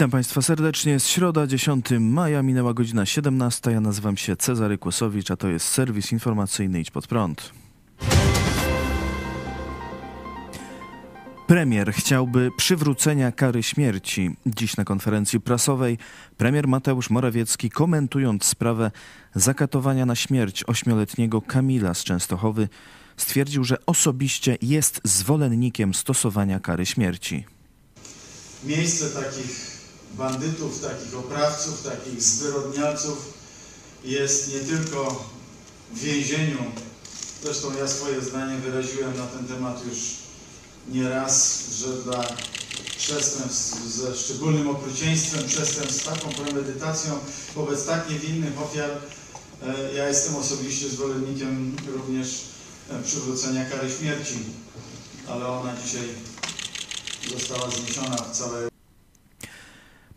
Witam Państwa serdecznie. Jest środa, 10 maja, minęła godzina 17. Ja nazywam się Cezary Kłosowicz, a to jest serwis informacyjny Idź Pod Prąd. Premier chciałby przywrócenia kary śmierci. Dziś na konferencji prasowej premier Mateusz Morawiecki komentując sprawę zakatowania na śmierć ośmioletniego Kamila z Częstochowy stwierdził, że osobiście jest zwolennikiem stosowania kary śmierci. Miejsce takich bandytów, takich oprawców, takich zwyrodnialców jest nie tylko w więzieniu. Zresztą ja swoje zdanie wyraziłem na ten temat już nieraz, że dla przestępstw ze szczególnym okrucieństwem, przestępstw z taką premedytacją wobec tak niewinnych ofiar, e, ja jestem osobiście zwolennikiem również e, przywrócenia kary śmierci, ale ona dzisiaj została zniesiona w całej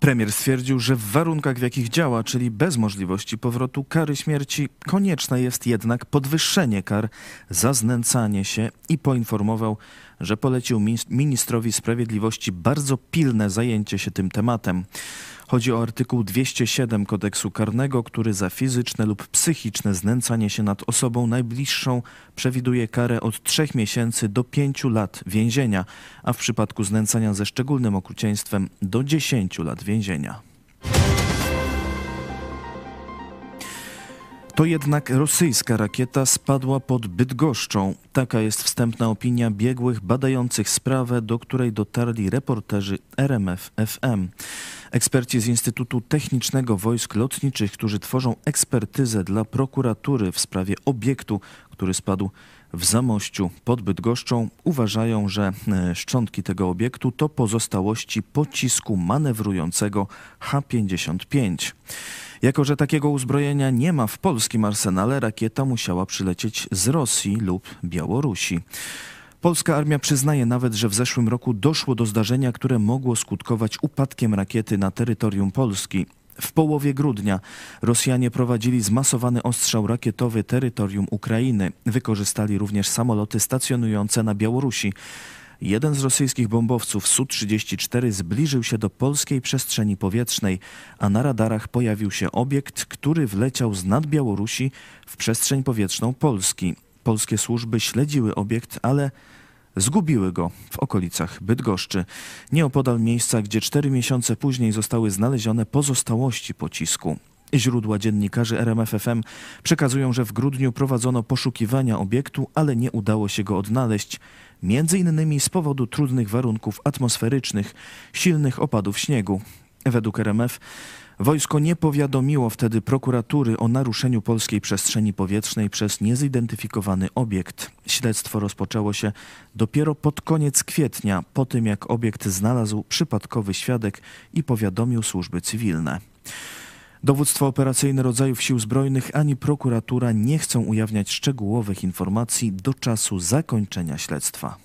Premier stwierdził, że w warunkach, w jakich działa, czyli bez możliwości powrotu kary śmierci, konieczne jest jednak podwyższenie kar za znęcanie się i poinformował, że polecił ministrowi sprawiedliwości bardzo pilne zajęcie się tym tematem. Chodzi o artykuł 207 kodeksu karnego, który za fizyczne lub psychiczne znęcanie się nad osobą najbliższą przewiduje karę od 3 miesięcy do 5 lat więzienia, a w przypadku znęcania ze szczególnym okrucieństwem do 10 lat więzienia. To jednak rosyjska rakieta spadła pod Bydgoszczą. Taka jest wstępna opinia biegłych badających sprawę, do której dotarli reporterzy RMF FM. Eksperci z Instytutu Technicznego Wojsk Lotniczych, którzy tworzą ekspertyzę dla prokuratury w sprawie obiektu, który spadł w Zamościu pod Bydgoszczą, uważają, że e, szczątki tego obiektu to pozostałości pocisku manewrującego H-55. Jako, że takiego uzbrojenia nie ma w polskim arsenale, rakieta musiała przylecieć z Rosji lub Białorusi. Polska armia przyznaje nawet, że w zeszłym roku doszło do zdarzenia, które mogło skutkować upadkiem rakiety na terytorium Polski. W połowie grudnia Rosjanie prowadzili zmasowany ostrzał rakietowy terytorium Ukrainy. Wykorzystali również samoloty stacjonujące na Białorusi. Jeden z rosyjskich bombowców Su-34 zbliżył się do polskiej przestrzeni powietrznej, a na radarach pojawił się obiekt, który wleciał z nad Białorusi w przestrzeń powietrzną Polski. Polskie służby śledziły obiekt, ale zgubiły go w okolicach Bydgoszczy, nieopodal miejsca, gdzie cztery miesiące później zostały znalezione pozostałości pocisku. Źródła dziennikarzy RMFFM przekazują, że w grudniu prowadzono poszukiwania obiektu, ale nie udało się go odnaleźć, między innymi z powodu trudnych warunków atmosferycznych, silnych opadów śniegu. Według RMF Wojsko nie powiadomiło wtedy prokuratury o naruszeniu polskiej przestrzeni powietrznej przez niezidentyfikowany obiekt. Śledztwo rozpoczęło się dopiero pod koniec kwietnia, po tym jak obiekt znalazł przypadkowy świadek i powiadomił służby cywilne. Dowództwo operacyjne rodzajów sił zbrojnych ani prokuratura nie chcą ujawniać szczegółowych informacji do czasu zakończenia śledztwa.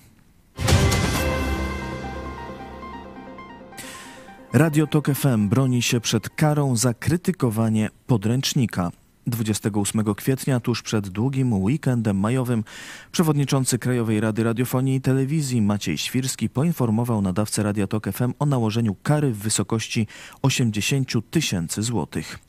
Radio Tok FM broni się przed karą za krytykowanie podręcznika. 28 kwietnia, tuż przed długim weekendem majowym, przewodniczący Krajowej Rady Radiofonii i Telewizji Maciej Świrski poinformował nadawcę Radia Tok FM o nałożeniu kary w wysokości 80 tysięcy złotych.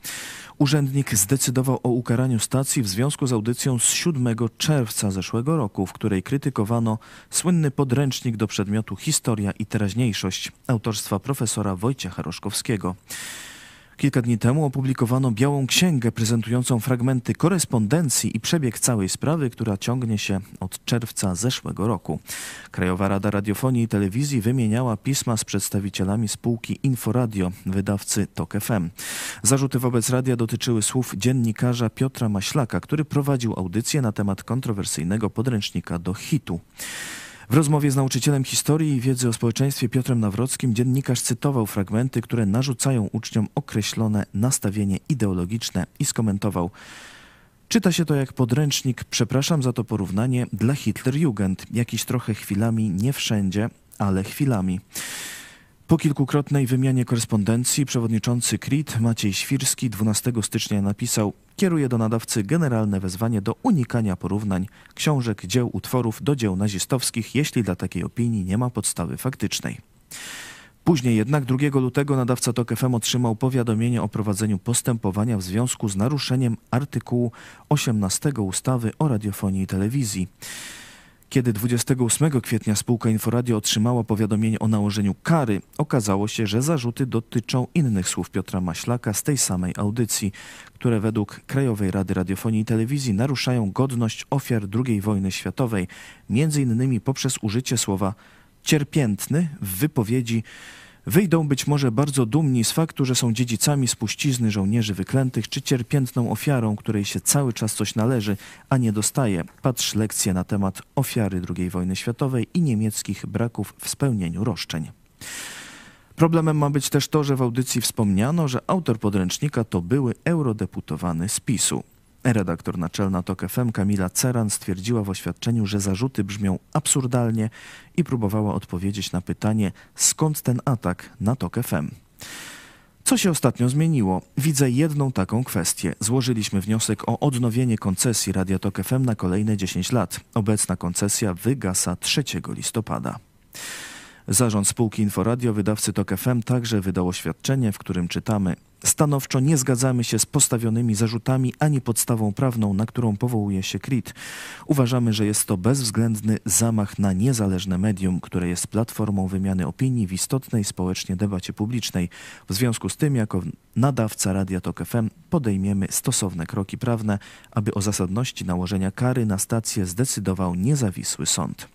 Urzędnik zdecydował o ukaraniu stacji w związku z audycją z 7 czerwca zeszłego roku, w której krytykowano słynny podręcznik do przedmiotu Historia i teraźniejszość autorstwa profesora Wojciecha Roszkowskiego. Kilka dni temu opublikowano białą księgę prezentującą fragmenty korespondencji i przebieg całej sprawy, która ciągnie się od czerwca zeszłego roku. Krajowa Rada Radiofonii i Telewizji wymieniała pisma z przedstawicielami spółki Inforadio, wydawcy TOK FM. Zarzuty wobec radia dotyczyły słów dziennikarza Piotra Maślaka, który prowadził audycję na temat kontrowersyjnego podręcznika do hitu. W rozmowie z nauczycielem historii i wiedzy o społeczeństwie Piotrem Nawrockim dziennikarz cytował fragmenty, które narzucają uczniom określone nastawienie ideologiczne i skomentował Czyta się to jak podręcznik, przepraszam za to porównanie, dla Hitlerjugend, jakiś trochę chwilami, nie wszędzie, ale chwilami. Po kilkukrotnej wymianie korespondencji przewodniczący KRIT Maciej Świrski 12 stycznia napisał kieruje do nadawcy generalne wezwanie do unikania porównań książek, dzieł, utworów do dzieł nazistowskich, jeśli dla takiej opinii nie ma podstawy faktycznej. Później jednak 2 lutego nadawca TOK FM otrzymał powiadomienie o prowadzeniu postępowania w związku z naruszeniem artykułu 18 ustawy o radiofonii i telewizji. Kiedy 28 kwietnia spółka Inforadio otrzymała powiadomienie o nałożeniu kary, okazało się, że zarzuty dotyczą innych słów Piotra Maślaka z tej samej audycji, które według Krajowej Rady Radiofonii i Telewizji naruszają godność ofiar II wojny światowej, między innymi poprzez użycie słowa cierpiętny w wypowiedzi Wyjdą być może bardzo dumni z faktu, że są dziedzicami spuścizny żołnierzy wyklętych, czy cierpiętną ofiarą, której się cały czas coś należy, a nie dostaje. Patrz lekcję na temat ofiary II wojny światowej i niemieckich braków w spełnieniu roszczeń. Problemem ma być też to, że w audycji wspomniano, że autor podręcznika to były eurodeputowany z PiSu. Redaktor naczelna TOK FM Kamila Ceran stwierdziła w oświadczeniu, że zarzuty brzmią absurdalnie i próbowała odpowiedzieć na pytanie, skąd ten atak na TOK FM. Co się ostatnio zmieniło? Widzę jedną taką kwestię. Złożyliśmy wniosek o odnowienie koncesji Radia Tok FM na kolejne 10 lat. Obecna koncesja wygasa 3 listopada. Zarząd spółki Inforadio wydawcy TOK FM także wydał oświadczenie, w którym czytamy Stanowczo nie zgadzamy się z postawionymi zarzutami ani podstawą prawną, na którą powołuje się KRIT. Uważamy, że jest to bezwzględny zamach na niezależne medium, które jest platformą wymiany opinii w istotnej społecznie debacie publicznej. W związku z tym, jako nadawca Radia Tok FM podejmiemy stosowne kroki prawne, aby o zasadności nałożenia kary na stację zdecydował niezawisły sąd.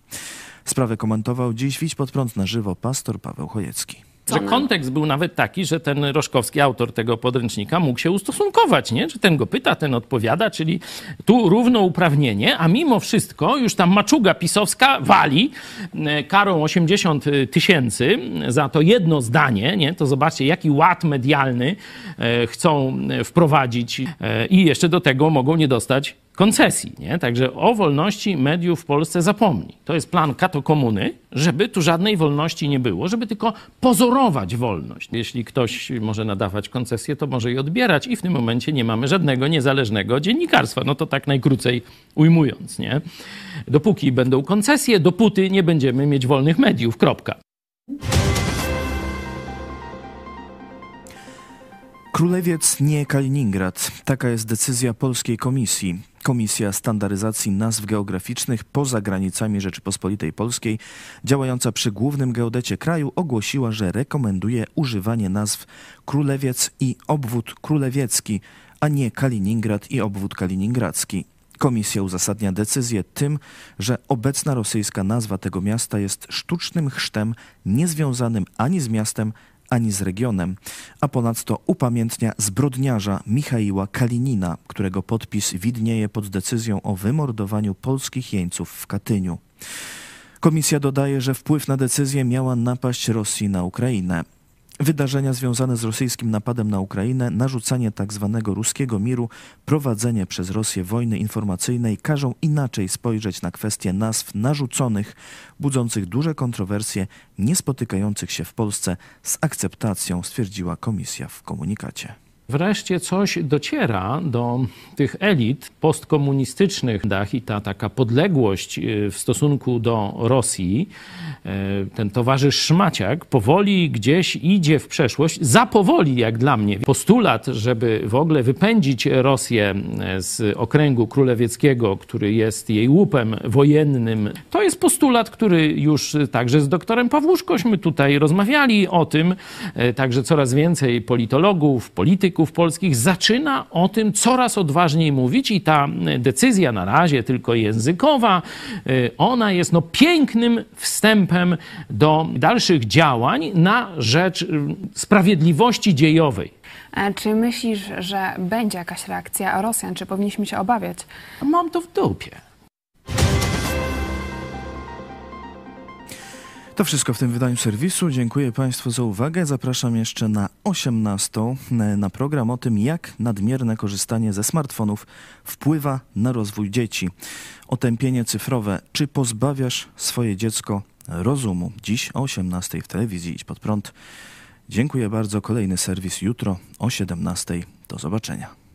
Sprawę komentował dziś Widź pod prąd na żywo pastor Paweł Chojecki. Że kontekst był nawet taki, że ten Roszkowski, autor tego podręcznika, mógł się ustosunkować, nie? Że ten go pyta, ten odpowiada, czyli tu równouprawnienie, a mimo wszystko już tam maczuga pisowska wali e, karą 80 tysięcy za to jedno zdanie, nie? To zobaczcie, jaki ład medialny e, chcą wprowadzić e, i jeszcze do tego mogą nie dostać koncesji. Nie? Także o wolności mediów w Polsce zapomni. To jest plan katokomuny, żeby tu żadnej wolności nie było, żeby tylko pozorować wolność. Jeśli ktoś może nadawać koncesję, to może je odbierać i w tym momencie nie mamy żadnego niezależnego dziennikarstwa. No to tak najkrócej ujmując. Nie? Dopóki będą koncesje, dopóty nie będziemy mieć wolnych mediów. Kropka. Królewiec nie Kaliningrad. Taka jest decyzja polskiej komisji. Komisja Standaryzacji Nazw Geograficznych poza granicami Rzeczypospolitej Polskiej, działająca przy głównym geodecie kraju, ogłosiła, że rekomenduje używanie nazw Królewiec i Obwód Królewiecki, a nie Kaliningrad i Obwód Kaliningradzki. Komisja uzasadnia decyzję tym, że obecna rosyjska nazwa tego miasta jest sztucznym chrztem niezwiązanym ani z miastem, ani z regionem, a ponadto upamiętnia zbrodniarza Michaiła Kalinina, którego podpis widnieje pod decyzją o wymordowaniu polskich jeńców w Katyniu. Komisja dodaje, że wpływ na decyzję miała napaść Rosji na Ukrainę. Wydarzenia związane z rosyjskim napadem na Ukrainę, narzucanie tzw. Tak ruskiego miru, prowadzenie przez Rosję wojny informacyjnej każą inaczej spojrzeć na kwestie nazw narzuconych, budzących duże kontrowersje, niespotykających się w Polsce z akceptacją, stwierdziła komisja w komunikacie. Wreszcie coś dociera do tych elit postkomunistycznych. I ta taka podległość y, w stosunku do Rosji, y, ten towarzysz Szmaciak powoli gdzieś idzie w przeszłość, za powoli jak dla mnie. Postulat, żeby w ogóle wypędzić Rosję y, z okręgu królewieckiego, który jest jej łupem wojennym, to jest postulat, który już także z doktorem Pawłuszkośmy tutaj rozmawiali o tym, także coraz więcej politologów, polityków, polityków polskich zaczyna o tym coraz odważniej mówić i ta decyzja na razie tylko językowa, y, ona jest no pięknym wstępem do dalszych działań na rzecz sprawiedliwości dziejowej. E, czy myślisz, że będzie jakaś reakcja Rosjan? Czy powinniśmy się obawiać? Mam to w dupie. To wszystko w tym wydaniu serwisu. Dziękuję Państwu za uwagę. Zapraszam jeszcze na 18 e, na program o tym, jak nadmierne korzystanie ze smartfonów wpływa na rozwój dzieci. Otępienie cyfrowe. Czy pozbawiasz swoje dziecko rozumu? Dziś o 18 w telewizji Idź Pod Prąd. Dziękuję bardzo. Kolejny serwis jutro o 17. Do zobaczenia.